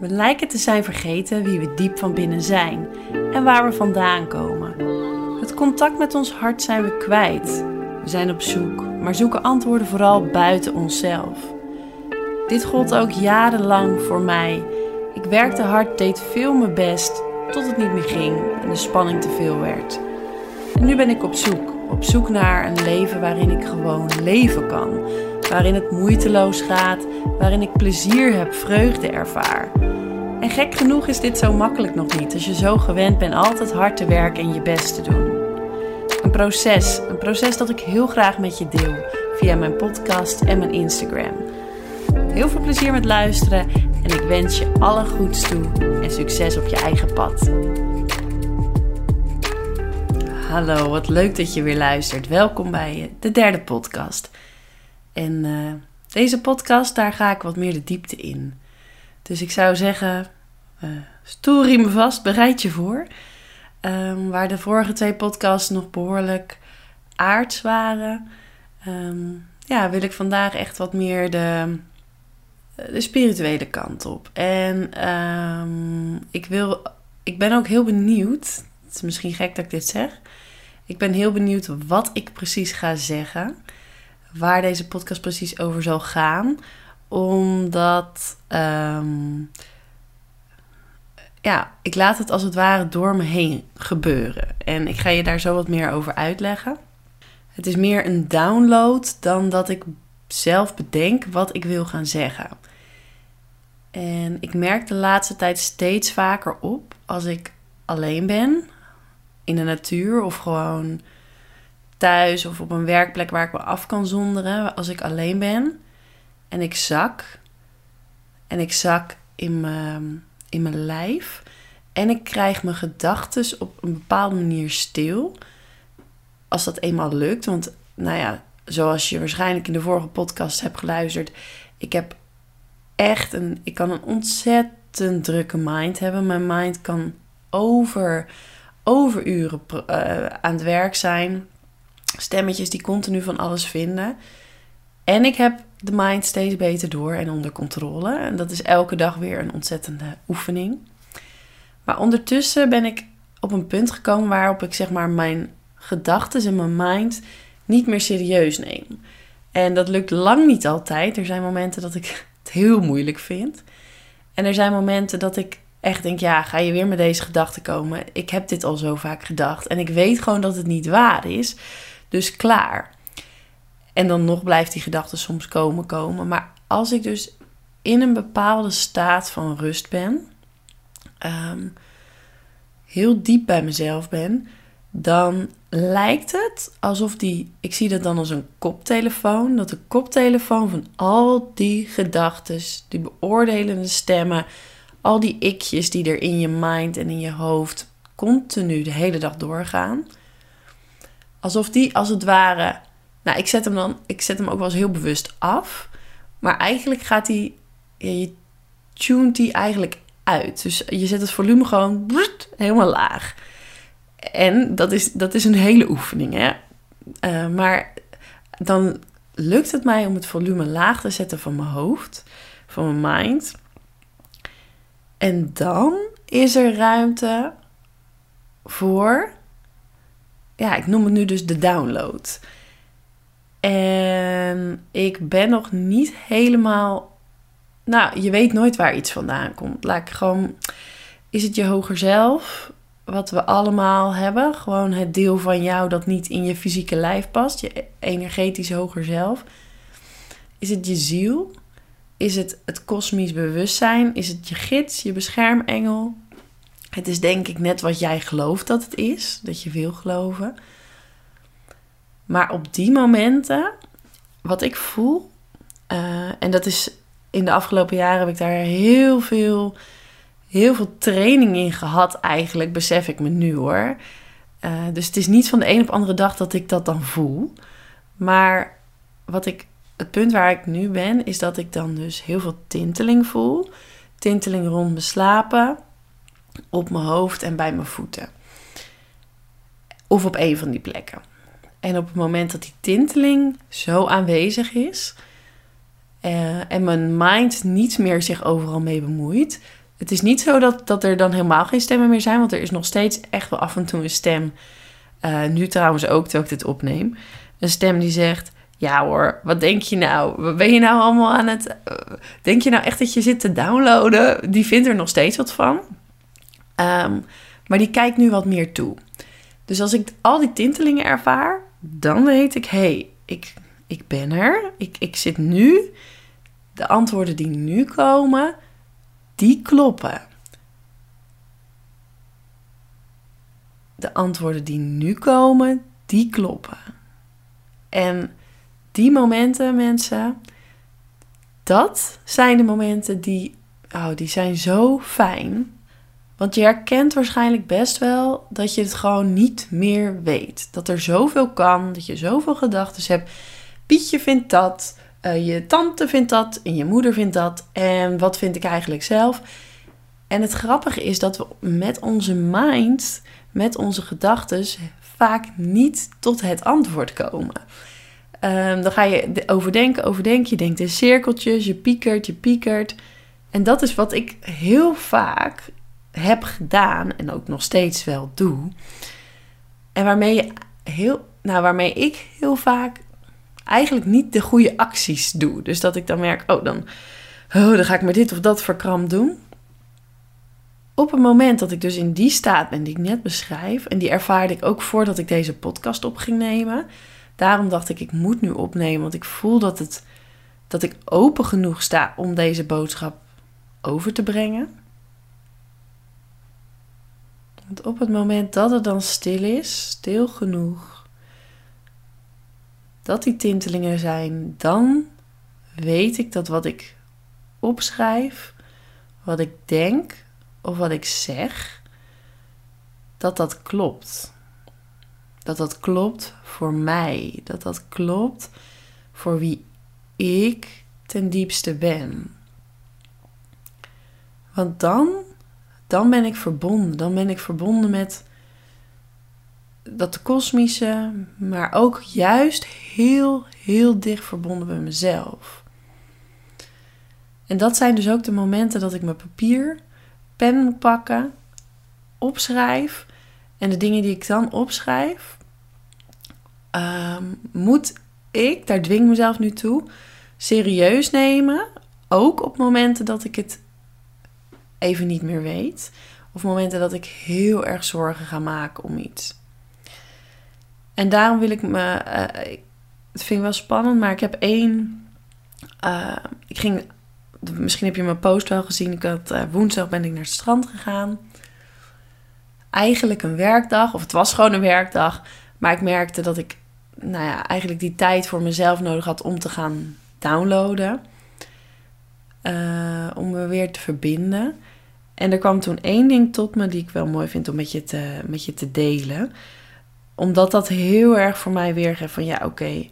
We lijken te zijn vergeten wie we diep van binnen zijn en waar we vandaan komen. Het contact met ons hart zijn we kwijt. We zijn op zoek, maar zoeken antwoorden vooral buiten onszelf. Dit gold ook jarenlang voor mij. Ik werkte hard, deed veel mijn best, tot het niet meer ging en de spanning te veel werd. En nu ben ik op zoek, op zoek naar een leven waarin ik gewoon leven kan. Waarin het moeiteloos gaat, waarin ik plezier heb, vreugde ervaar. En gek genoeg is dit zo makkelijk nog niet, als je zo gewend bent altijd hard te werken en je best te doen. Een proces, een proces dat ik heel graag met je deel via mijn podcast en mijn Instagram. Heel veel plezier met luisteren en ik wens je alle goeds toe en succes op je eigen pad. Hallo, wat leuk dat je weer luistert. Welkom bij de derde podcast. En uh, deze podcast, daar ga ik wat meer de diepte in. Dus ik zou zeggen, uh, stoel me vast, bereid je voor. Um, waar de vorige twee podcasts nog behoorlijk aards waren, um, ja, wil ik vandaag echt wat meer de, de spirituele kant op. En um, ik, wil, ik ben ook heel benieuwd, het is misschien gek dat ik dit zeg, ik ben heel benieuwd wat ik precies ga zeggen, waar deze podcast precies over zal gaan, omdat um, ja, ik laat het als het ware door me heen gebeuren. En ik ga je daar zo wat meer over uitleggen. Het is meer een download dan dat ik zelf bedenk wat ik wil gaan zeggen. En ik merk de laatste tijd steeds vaker op als ik alleen ben in de natuur of gewoon thuis of op een werkplek waar ik me af kan zonderen als ik alleen ben. En ik zak. En ik zak in mijn, in mijn lijf. En ik krijg mijn gedachten op een bepaalde manier stil. Als dat eenmaal lukt want nou ja zoals je waarschijnlijk in de vorige podcast hebt geluisterd ik heb echt een ik kan een ontzettend drukke mind hebben. Mijn mind kan over overuren uh, aan het werk zijn. Stemmetjes die continu van alles vinden. En ik heb de mind steeds beter door en onder controle. En dat is elke dag weer een ontzettende oefening. Maar ondertussen ben ik op een punt gekomen waarop ik zeg maar mijn gedachten en mijn mind niet meer serieus neem. En dat lukt lang niet altijd. Er zijn momenten dat ik het heel moeilijk vind. En er zijn momenten dat ik echt denk, ja, ga je weer met deze gedachten komen? Ik heb dit al zo vaak gedacht en ik weet gewoon dat het niet waar is. Dus klaar. En dan nog blijft die gedachte soms komen, komen. Maar als ik dus in een bepaalde staat van rust ben, ehm, heel diep bij mezelf ben, dan lijkt het alsof die, ik zie dat dan als een koptelefoon, dat de koptelefoon van al die gedachten, die beoordelende stemmen, al die ikjes die er in je mind en in je hoofd continu de hele dag doorgaan. Alsof die als het ware. Nou, ik zet hem dan. Ik zet hem ook wel eens heel bewust af. Maar eigenlijk gaat. Ja, je tunt die eigenlijk uit. Dus je zet het volume gewoon helemaal laag. En dat is, dat is een hele oefening. Hè? Uh, maar dan lukt het mij om het volume laag te zetten van mijn hoofd, van mijn mind. En dan is er ruimte voor, ja, ik noem het nu dus de download. En ik ben nog niet helemaal, nou, je weet nooit waar iets vandaan komt. Laat ik gewoon, is het je hoger zelf, wat we allemaal hebben? Gewoon het deel van jou dat niet in je fysieke lijf past, je energetisch hoger zelf. Is het je ziel? Is het het kosmisch bewustzijn? Is het je gids, je beschermengel? Het is denk ik net wat jij gelooft dat het is, dat je wil geloven. Maar op die momenten, wat ik voel, uh, en dat is in de afgelopen jaren heb ik daar heel veel, heel veel training in gehad, eigenlijk, besef ik me nu hoor. Uh, dus het is niet van de een op andere dag dat ik dat dan voel. Maar wat ik het punt waar ik nu ben, is dat ik dan dus heel veel tinteling voel. Tinteling rond mijn slapen, op mijn hoofd en bij mijn voeten. Of op een van die plekken. En op het moment dat die tinteling zo aanwezig is uh, en mijn mind niet meer zich overal mee bemoeit, Het is niet zo dat, dat er dan helemaal geen stemmen meer zijn, want er is nog steeds echt wel af en toe een stem. Uh, nu trouwens ook, terwijl ik dit opneem. Een stem die zegt: Ja hoor, wat denk je nou? Wat ben je nou allemaal aan het. Uh, denk je nou echt dat je zit te downloaden? Die vindt er nog steeds wat van. Um, maar die kijkt nu wat meer toe. Dus als ik al die tintelingen ervaar, dan weet ik: hé, hey, ik, ik ben er. Ik, ik zit nu. De antwoorden die nu komen, die kloppen. De antwoorden die nu komen, die kloppen. En die momenten, mensen, dat zijn de momenten die, oh, die zijn zo fijn. Want je herkent waarschijnlijk best wel dat je het gewoon niet meer weet. Dat er zoveel kan, dat je zoveel gedachten hebt. Pietje vindt dat, uh, je tante vindt dat en je moeder vindt dat. En wat vind ik eigenlijk zelf? En het grappige is dat we met onze mind, met onze gedachten, vaak niet tot het antwoord komen. Um, dan ga je overdenken, overdenken. Je denkt in cirkeltjes, je piekert, je piekert. En dat is wat ik heel vaak heb gedaan en ook nog steeds wel doe. En waarmee, je heel, nou, waarmee ik heel vaak eigenlijk niet de goede acties doe. Dus dat ik dan merk, oh, dan, oh, dan ga ik maar dit of dat verkramp doen. Op het moment dat ik dus in die staat ben die ik net beschrijf, en die ervaarde ik ook voordat ik deze podcast op ging nemen. Daarom dacht ik, ik moet nu opnemen, want ik voel dat, het, dat ik open genoeg sta om deze boodschap over te brengen. Want op het moment dat het dan stil is, stil genoeg, dat die tintelingen zijn, dan weet ik dat wat ik opschrijf, wat ik denk of wat ik zeg, dat dat klopt. Dat dat klopt voor mij. Dat dat klopt voor wie ik ten diepste ben. Want dan dan ben ik verbonden. Dan ben ik verbonden met dat kosmische, maar ook juist heel, heel dicht verbonden met mezelf. En dat zijn dus ook de momenten dat ik mijn papier, pen moet pakken, opschrijf. En de dingen die ik dan opschrijf, ehm, moet ik, daar dwing mezelf nu toe, serieus nemen. Ook op momenten dat ik het even niet meer weet. Of momenten dat ik heel erg zorgen ga maken om iets. En daarom wil ik me. Uh, het vind ik wel spannend, maar ik heb één. Uh, ik ging. Misschien heb je mijn post wel gezien. Ik had, uh, woensdag ben ik naar het strand gegaan. Eigenlijk een werkdag, of het was gewoon een werkdag. Maar ik merkte dat ik. Nou ja, eigenlijk die tijd voor mezelf nodig had om te gaan downloaden. om me weer te verbinden. En er kwam toen één ding tot me die ik wel mooi vind om met je te, met je te delen. Omdat dat heel erg voor mij weergeeft van ja, oké,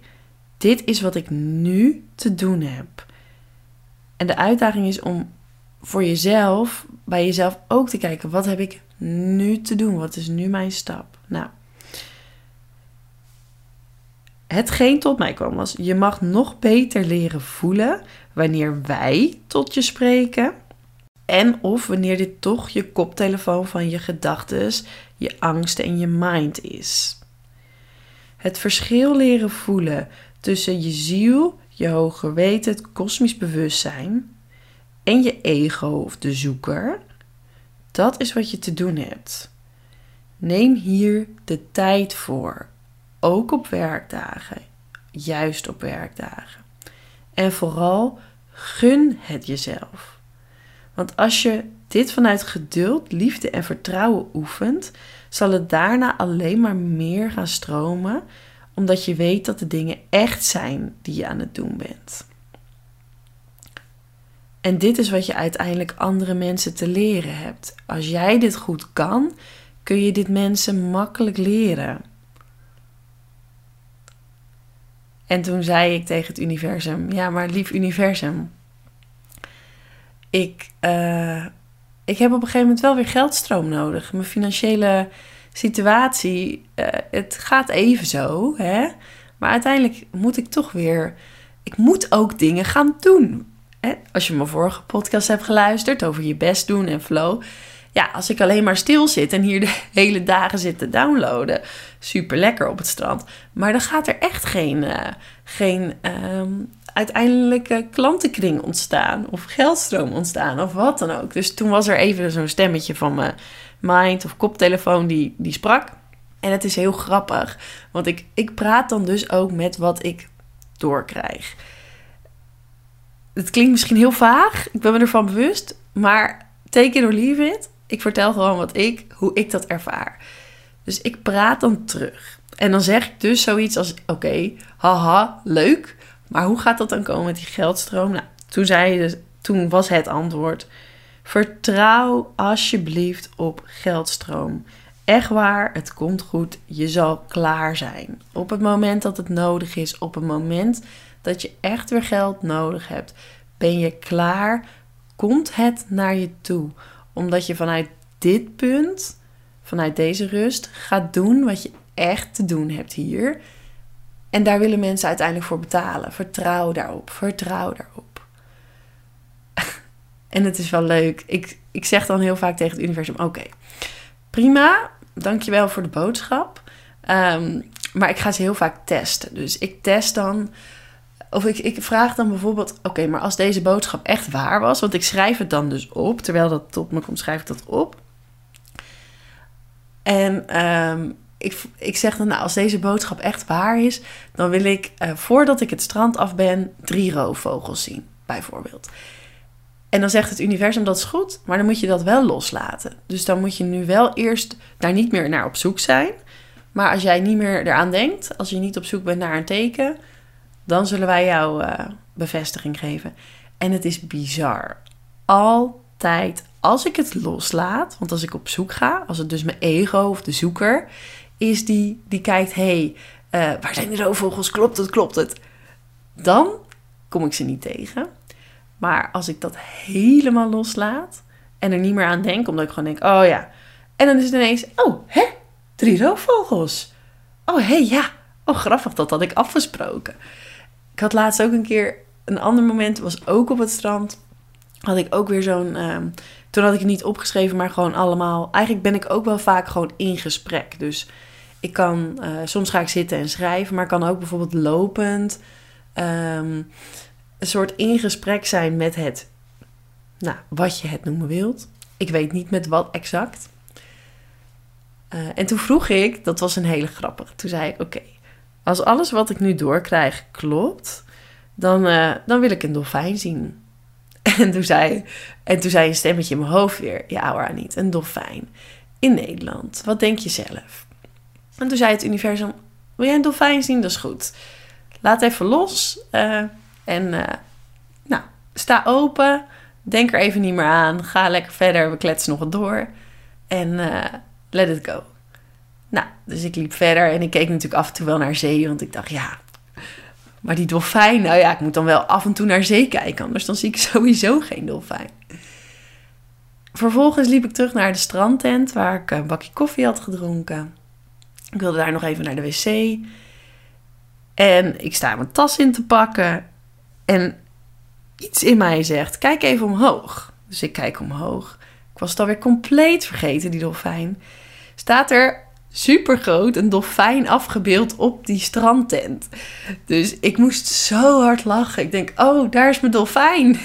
dit is wat ik nu te doen heb. En de uitdaging is om voor jezelf, bij jezelf ook te kijken, wat heb ik nu te doen? Wat is nu mijn stap? Nou, hetgeen tot mij kwam was, je mag nog beter leren voelen wanneer wij tot je spreken en of wanneer dit toch je koptelefoon van je gedachten, je angsten en je mind is. Het verschil leren voelen tussen je ziel, je hoger weten, het kosmisch bewustzijn en je ego of de zoeker, dat is wat je te doen hebt. Neem hier de tijd voor, ook op werkdagen, juist op werkdagen. En vooral gun het jezelf. Want als je dit vanuit geduld, liefde en vertrouwen oefent, zal het daarna alleen maar meer gaan stromen, omdat je weet dat de dingen echt zijn die je aan het doen bent. En dit is wat je uiteindelijk andere mensen te leren hebt. Als jij dit goed kan, kun je dit mensen makkelijk leren. En toen zei ik tegen het universum: Ja, maar lief universum, ik, uh, ik heb op een gegeven moment wel weer geldstroom nodig. Mijn financiële situatie, uh, het gaat even zo, hè. Maar uiteindelijk moet ik toch weer, ik moet ook dingen gaan doen. als je mijn vorige podcast hebt geluisterd over je best doen en flow. Ja, als ik alleen maar stil zit en hier de hele dagen zit te downloaden, super lekker op het strand. Maar dan gaat er echt geen, uh, geen um, uiteindelijke klantenkring ontstaan of geldstroom ontstaan of wat dan ook. Dus toen was er even zo'n stemmetje van mijn mind of koptelefoon die, die sprak. En het is heel grappig, want ik, ik praat dan dus ook met wat ik doorkrijg. Het klinkt misschien heel vaag, ik ben me ervan bewust, maar take it or leave it. Ik vertel gewoon wat ik, hoe ik dat ervaar. Dus ik praat dan terug. En dan zeg ik dus zoiets als: Oké, haha, leuk. Maar hoe gaat dat dan komen met die geldstroom? Nou, toen, zei je, toen was het antwoord: Vertrouw alsjeblieft op geldstroom. Echt waar, het komt goed. Je zal klaar zijn. Op het moment dat het nodig is, op het moment dat je echt weer geld nodig hebt, ben je klaar. Komt het naar je toe. Omdat je vanuit dit punt, vanuit deze rust, gaat doen wat je echt te doen hebt hier. En daar willen mensen uiteindelijk voor betalen. Vertrouw daarop. Vertrouw daarop. en het is wel leuk. Ik, ik zeg dan heel vaak tegen het universum: Oké, prima. Dankjewel voor de boodschap. Ehm, maar ik ga ze heel vaak testen. Dus ik test dan. Of ik, ik vraag dan bijvoorbeeld: Oké, maar als deze boodschap echt waar was. Want ik schrijf het dan dus op. Terwijl dat tot me komt, schrijf ik dat op. En um, ik, ik zeg dan, nou, als deze boodschap echt waar is, dan wil ik uh, voordat ik het strand af ben, drie roofvogels zien, bijvoorbeeld. En dan zegt het universum dat is goed, maar dan moet je dat wel loslaten. Dus dan moet je nu wel eerst daar niet meer naar op zoek zijn. Maar als jij niet meer eraan denkt, als je niet op zoek bent naar een teken, dan zullen wij jou uh, bevestiging geven. En het is bizar. Altijd als ik het loslaat, want als ik op zoek ga, als het dus mijn ego of de zoeker is die, die kijkt: hey, uh, waar zijn de roofvogels? Klopt het, klopt het? Dan kom ik ze niet tegen. Maar als ik dat helemaal loslaat en er niet meer aan denk, omdat ik gewoon denk: oh ja. En dan is het ineens: oh, hè? Drie roofvogels. Oh, hé, hey, ja. Oh, grappig, dat had ik afgesproken. Ik had laatst ook een keer een ander moment, was ook op het strand. Had ik ook weer zo'n. Uh, toen had ik het niet opgeschreven, maar gewoon allemaal. Eigenlijk ben ik ook wel vaak gewoon in gesprek. Dus ik kan, uh, soms ga ik zitten en schrijven, maar kan ook bijvoorbeeld lopend um, een soort in gesprek zijn met het, nou, wat je het noemen wilt. Ik weet niet met wat exact. Uh, en toen vroeg ik, dat was een hele grappige. Toen zei ik: Oké, als alles wat ik nu doorkrijg klopt, dan, uh, dan wil ik een dolfijn zien. En toen, zei, en toen zei een stemmetje in mijn hoofd weer: Ja hoor, niet, een dolfijn. In Nederland. Wat denk je zelf? En toen zei het universum: Wil jij een dolfijn zien? Dat is goed. Laat even los. Uh, en uh, nou, sta open. Denk er even niet meer aan. Ga lekker verder. We kletsen nog wat door. En uh, let it go. Nou, dus ik liep verder en ik keek natuurlijk af en toe wel naar zee. Want ik dacht, ja, maar die dolfijn, nou ja, ik moet dan wel af en toe naar zee kijken. Anders dan zie ik sowieso geen dolfijn. Vervolgens liep ik terug naar de strandtent waar ik een bakje koffie had gedronken. Ik wilde daar nog even naar de wc. En ik sta mijn tas in te pakken. En iets in mij zegt: kijk even omhoog. Dus ik kijk omhoog. Ik was het alweer compleet vergeten, die dolfijn. Staat er super groot een dolfijn afgebeeld op die strandtent. Dus ik moest zo hard lachen. Ik denk: oh, daar is mijn dolfijn.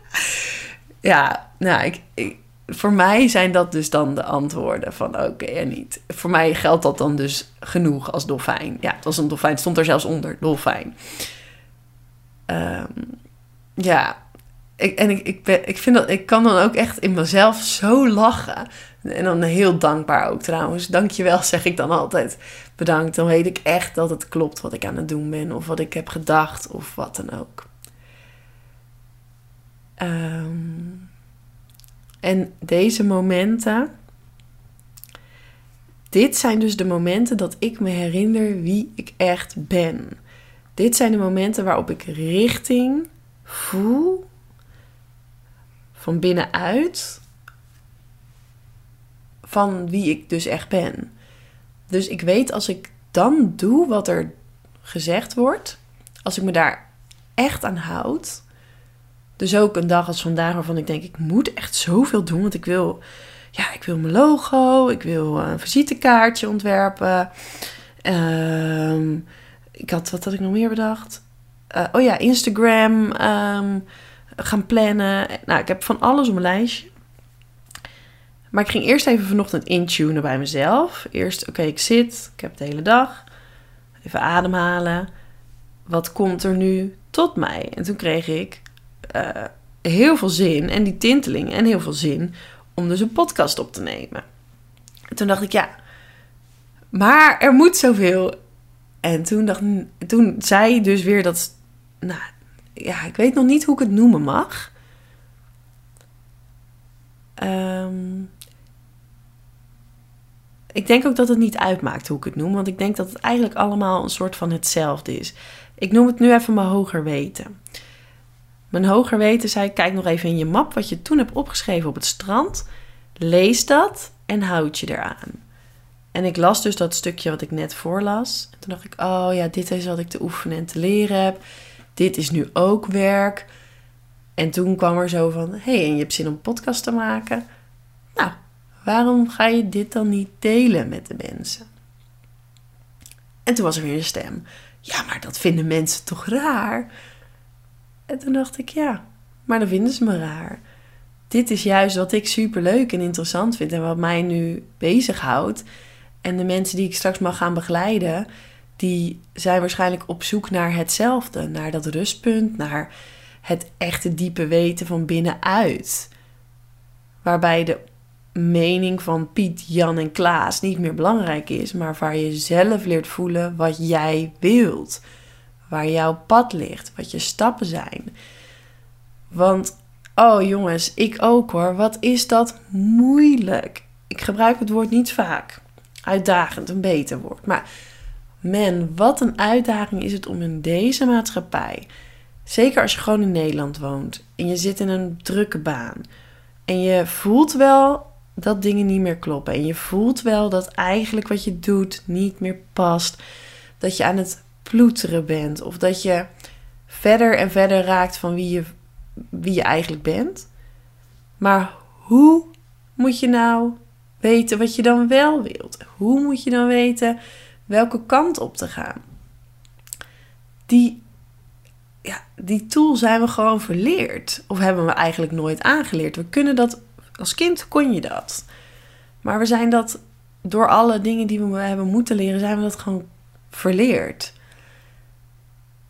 ja, nou, ik, ik, voor mij zijn dat dus dan de antwoorden van oké en niet. Voor mij geldt dat dan dus genoeg als dolfijn. Ja, het was een dolfijn. Het stond er zelfs onder, dolfijn. Um, ja, ik, en ik, ik, ben, ik vind dat ik kan dan ook echt in mezelf zo lachen. En dan heel dankbaar ook trouwens. Dankjewel zeg ik dan altijd. Bedankt. Dan weet ik echt dat het klopt wat ik aan het doen ben. Of wat ik heb gedacht. Of wat dan ook. Um, en deze momenten, dit zijn dus de momenten dat ik me herinner wie ik echt ben. Dit zijn de momenten waarop ik richting voel van binnenuit van wie ik dus echt ben. Dus ik weet als ik dan doe wat er gezegd wordt, als ik me daar echt aan houd, Dus ook een dag als vandaag waarvan ik denk, ik moet echt zoveel doen. Want ik wil, ja, ik wil mijn logo, ik wil een visitekaartje ontwerpen. Ehm, ik had, wat had ik nog meer bedacht? Uh, oh ja, Instagram ehm, gaan plannen. Nou, ik heb van alles op mijn lijstje. Maar ik ging eerst even vanochtend intunen bij mezelf. Eerst, oké, ik zit, ik heb de hele dag. Even ademhalen. Wat komt er nu tot mij? En toen kreeg ik uh, heel veel zin en die tinteling en heel veel zin om dus een podcast op te nemen. En toen dacht ik, ja, maar er moet zoveel. En toen, dacht, toen zei dus weer dat, nou ja, ik weet nog niet hoe ik het noemen mag. Um, ik denk ook dat het niet uitmaakt hoe ik het noem, want ik denk dat het eigenlijk allemaal een soort van hetzelfde is. Ik noem het nu even mijn hoger weten. Mijn hoger weten zei: kijk nog even in je map wat je toen hebt opgeschreven op het strand. Lees dat en houd je eraan. En ik las dus dat stukje wat ik net voorlas. En toen dacht ik: oh ja, dit is wat ik te oefenen en te leren heb. Dit is nu ook werk. En toen kwam er zo van: hey, en je hebt zin om podcast te maken? Nou, Waarom ga je dit dan niet delen met de mensen? En toen was er weer een stem. Ja, maar dat vinden mensen toch raar? En toen dacht ik, ja, maar dan vinden ze me raar. Dit is juist wat ik super leuk en interessant vind en wat mij nu bezighoudt. En de mensen die ik straks mag gaan begeleiden, die zijn waarschijnlijk op zoek naar hetzelfde. Naar dat rustpunt, naar het echte diepe weten van binnenuit. Waarbij de mening van Piet, Jan en Klaas niet meer belangrijk is, maar waar je zelf leert voelen wat jij wilt. Waar jouw pad ligt, wat je stappen zijn. Want, oh jongens, ik ook hoor, wat is dat moeilijk. Ik gebruik het woord niet vaak. Uitdagend, een beter woord. Maar man, wat een uitdaging is het om in deze maatschappij, zeker als je gewoon in Nederland woont en je zit in een drukke baan en je voelt wel dat dingen niet meer kloppen. En je voelt wel dat eigenlijk wat je doet niet meer past. Dat je aan het ploeteren bent. Of dat je verder en verder raakt van wie je, wie je eigenlijk bent. Maar hoe moet je nou weten wat je dan wel wilt? Hoe moet je dan weten welke kant op te gaan? Die, ja, die tool zijn we gewoon verleerd. Of hebben we eigenlijk nooit aangeleerd. We kunnen dat als kind kon je dat. Maar we zijn dat door alle dingen die we hebben moeten leren, zijn we dat gewoon verleerd.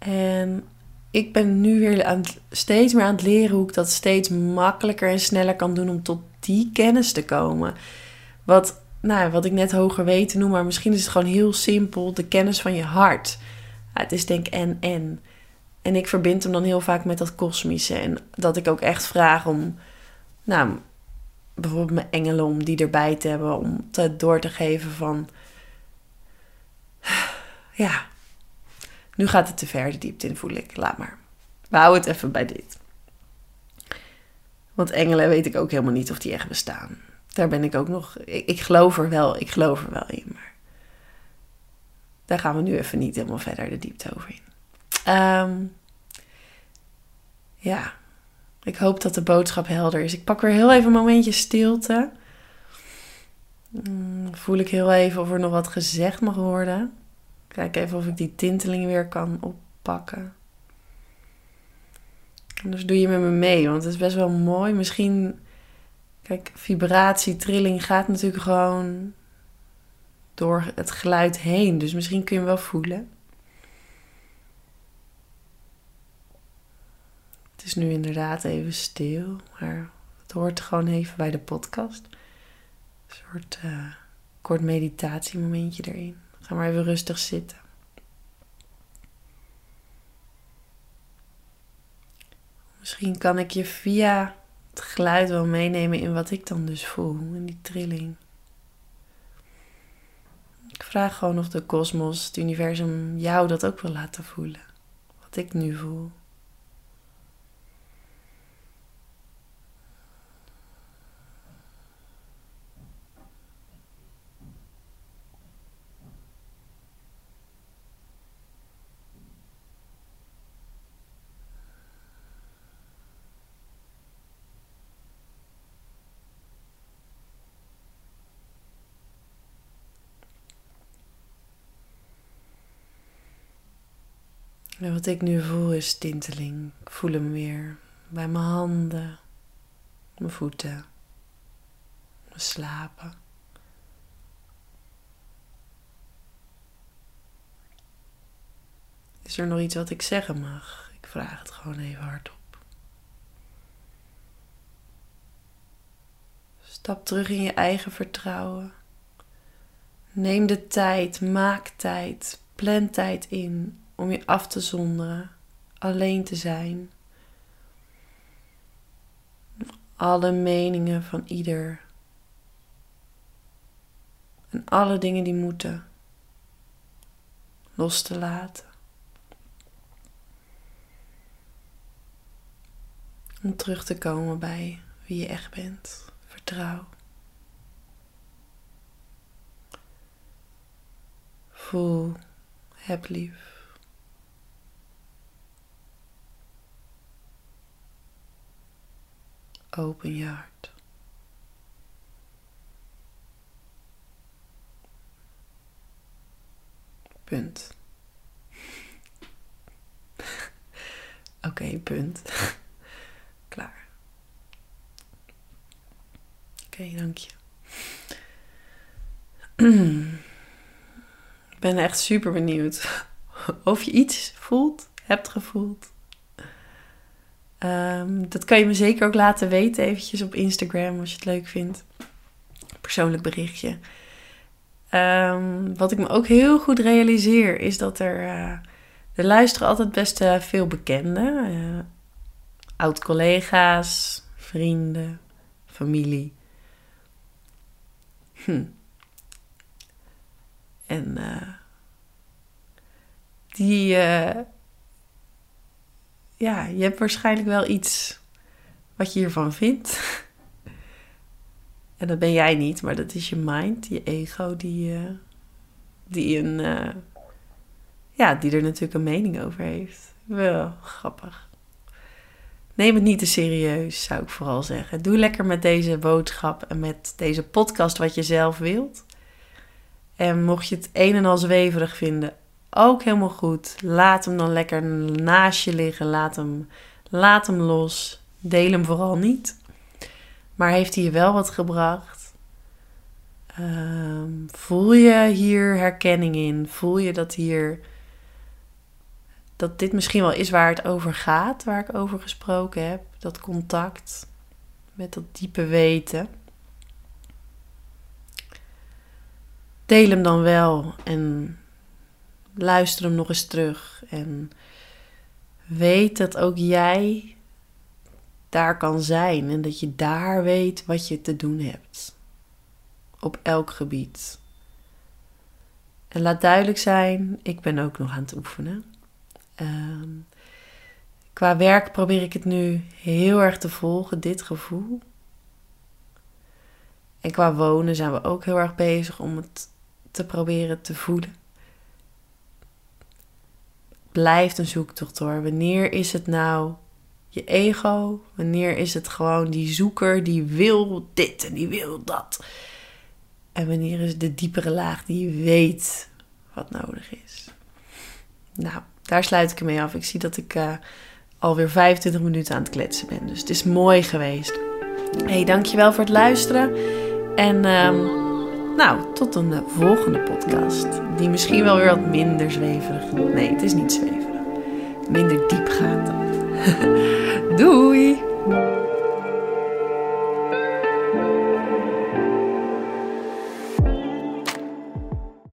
En ik ben nu weer aan steeds meer aan het leren hoe ik dat steeds makkelijker en sneller kan doen om tot die kennis te komen. Wat, nou, wat ik net hoger weten noem, maar misschien is het gewoon heel simpel: de kennis van je hart. het is denk en en. En ik verbind hem dan heel vaak met dat kosmische. En dat ik ook echt vraag om, nou, bijvoorbeeld mijn engelen om die erbij te hebben. Om te door te geven van... Ja, nu gaat het te ver de diepte in, voel ik. Laat maar. We houden het even bij dit. Want engelen weet ik ook helemaal niet of die echt bestaan. Daar ben ik ook nog... Ik, geloof er wel, ik geloof er wel in. Maar daar gaan we nu even niet helemaal verder de diepte over in. Um, ja, ik hoop dat de boodschap helder is. Ik pak weer heel even een momentje stilte. Mm, voel ik heel even of er nog wat gezegd mag worden. Kijk even of ik die tinteling weer kan oppakken. Anders doe je met me mee, want het is best wel mooi. Misschien, kijk, vibratie, trilling gaat natuurlijk gewoon door het geluid heen. Dus misschien kun je hem wel voelen. Het is nu inderdaad even stil, maar het hoort gewoon even bij de podcast. Een soort uh, kort meditatiemomentje erin. Ga maar even rustig zitten. Misschien kan ik je via het geluid wel meenemen in wat ik dan dus voel, in die trilling. Ik vraag gewoon of de kosmos, het universum, jou dat ook wil laten voelen. Wat ik nu voel. En wat ik nu voel is tinteling. Ik voel hem weer bij mijn handen, mijn voeten, mijn slapen. Is er nog iets wat ik zeggen mag? Ik vraag het gewoon even hardop. Stap terug in je eigen vertrouwen. Neem de tijd, maak tijd, plan tijd in om je af te zonderen, alleen te zijn. Alle meningen van ieder en alle dingen die moeten los te laten. Om terug te komen bij wie je echt bent. Vertrouw. Voel, heb lief. Open je hart. Punt. Oké, okay, punt. Klaar. Oké, okay, dank je. Ik ben echt super benieuwd of je iets voelt, hebt gevoeld. Um, dat kan je me zeker ook laten weten, eventjes op Instagram als je het leuk vindt. Persoonlijk berichtje. Um, wat ik me ook heel goed realiseer is dat er. Uh, er luisteren altijd best uh, veel bekenden. Uh, Oud-collega's, vrienden, familie. Hm. En die, ja, je hebt waarschijnlijk wel iets wat je hiervan vindt. en dat ben jij niet, maar dat is je mind, je ego, die, uh, die, een, ja, die er natuurlijk een mening over heeft. Wel grappig. Neem het niet te serieus, zou ik vooral zeggen. Doe lekker met deze boodschap en met deze podcast wat je zelf wilt. En mocht je het een en al zweverig vinden, ook helemaal goed. Laat hem dan lekker naast je liggen. Laat hem, laat hem los. Deel hem vooral niet. Maar heeft hij je wel wat gebracht? Ehm, voel je hier herkenning in? Voel je dat hier dat dit misschien wel is waar het over gaat, waar ik over gesproken heb. Dat contact met dat diepe weten. Deel hem dan wel en luister hem nog eens terug. En weet dat ook jij daar kan zijn en dat je daar weet wat je te doen hebt. Op elk gebied. En laat duidelijk zijn, ik ben ook nog aan het oefenen. Ehm, qua werk probeer ik het nu heel erg te volgen, dit gevoel. En qua wonen zijn we ook heel erg bezig om het te proberen te voelen. Blijft een zoektocht hoor. Wanneer is het nou je ego? Wanneer is het gewoon die zoeker die wil dit en die wil dat? En wanneer is de diepere laag die weet wat nodig is? Nou, daar sluit ik mee af. Ik zie dat ik uh, alweer 25 minuten aan het kletsen ben. Dus het is mooi geweest. hey, dankjewel voor het luisteren. En um, nou, tot een uh, volgende podcast. Die misschien wel weer wat minder zweverig. Nee, het is niet zweverig. Minder diepgaand. Doei!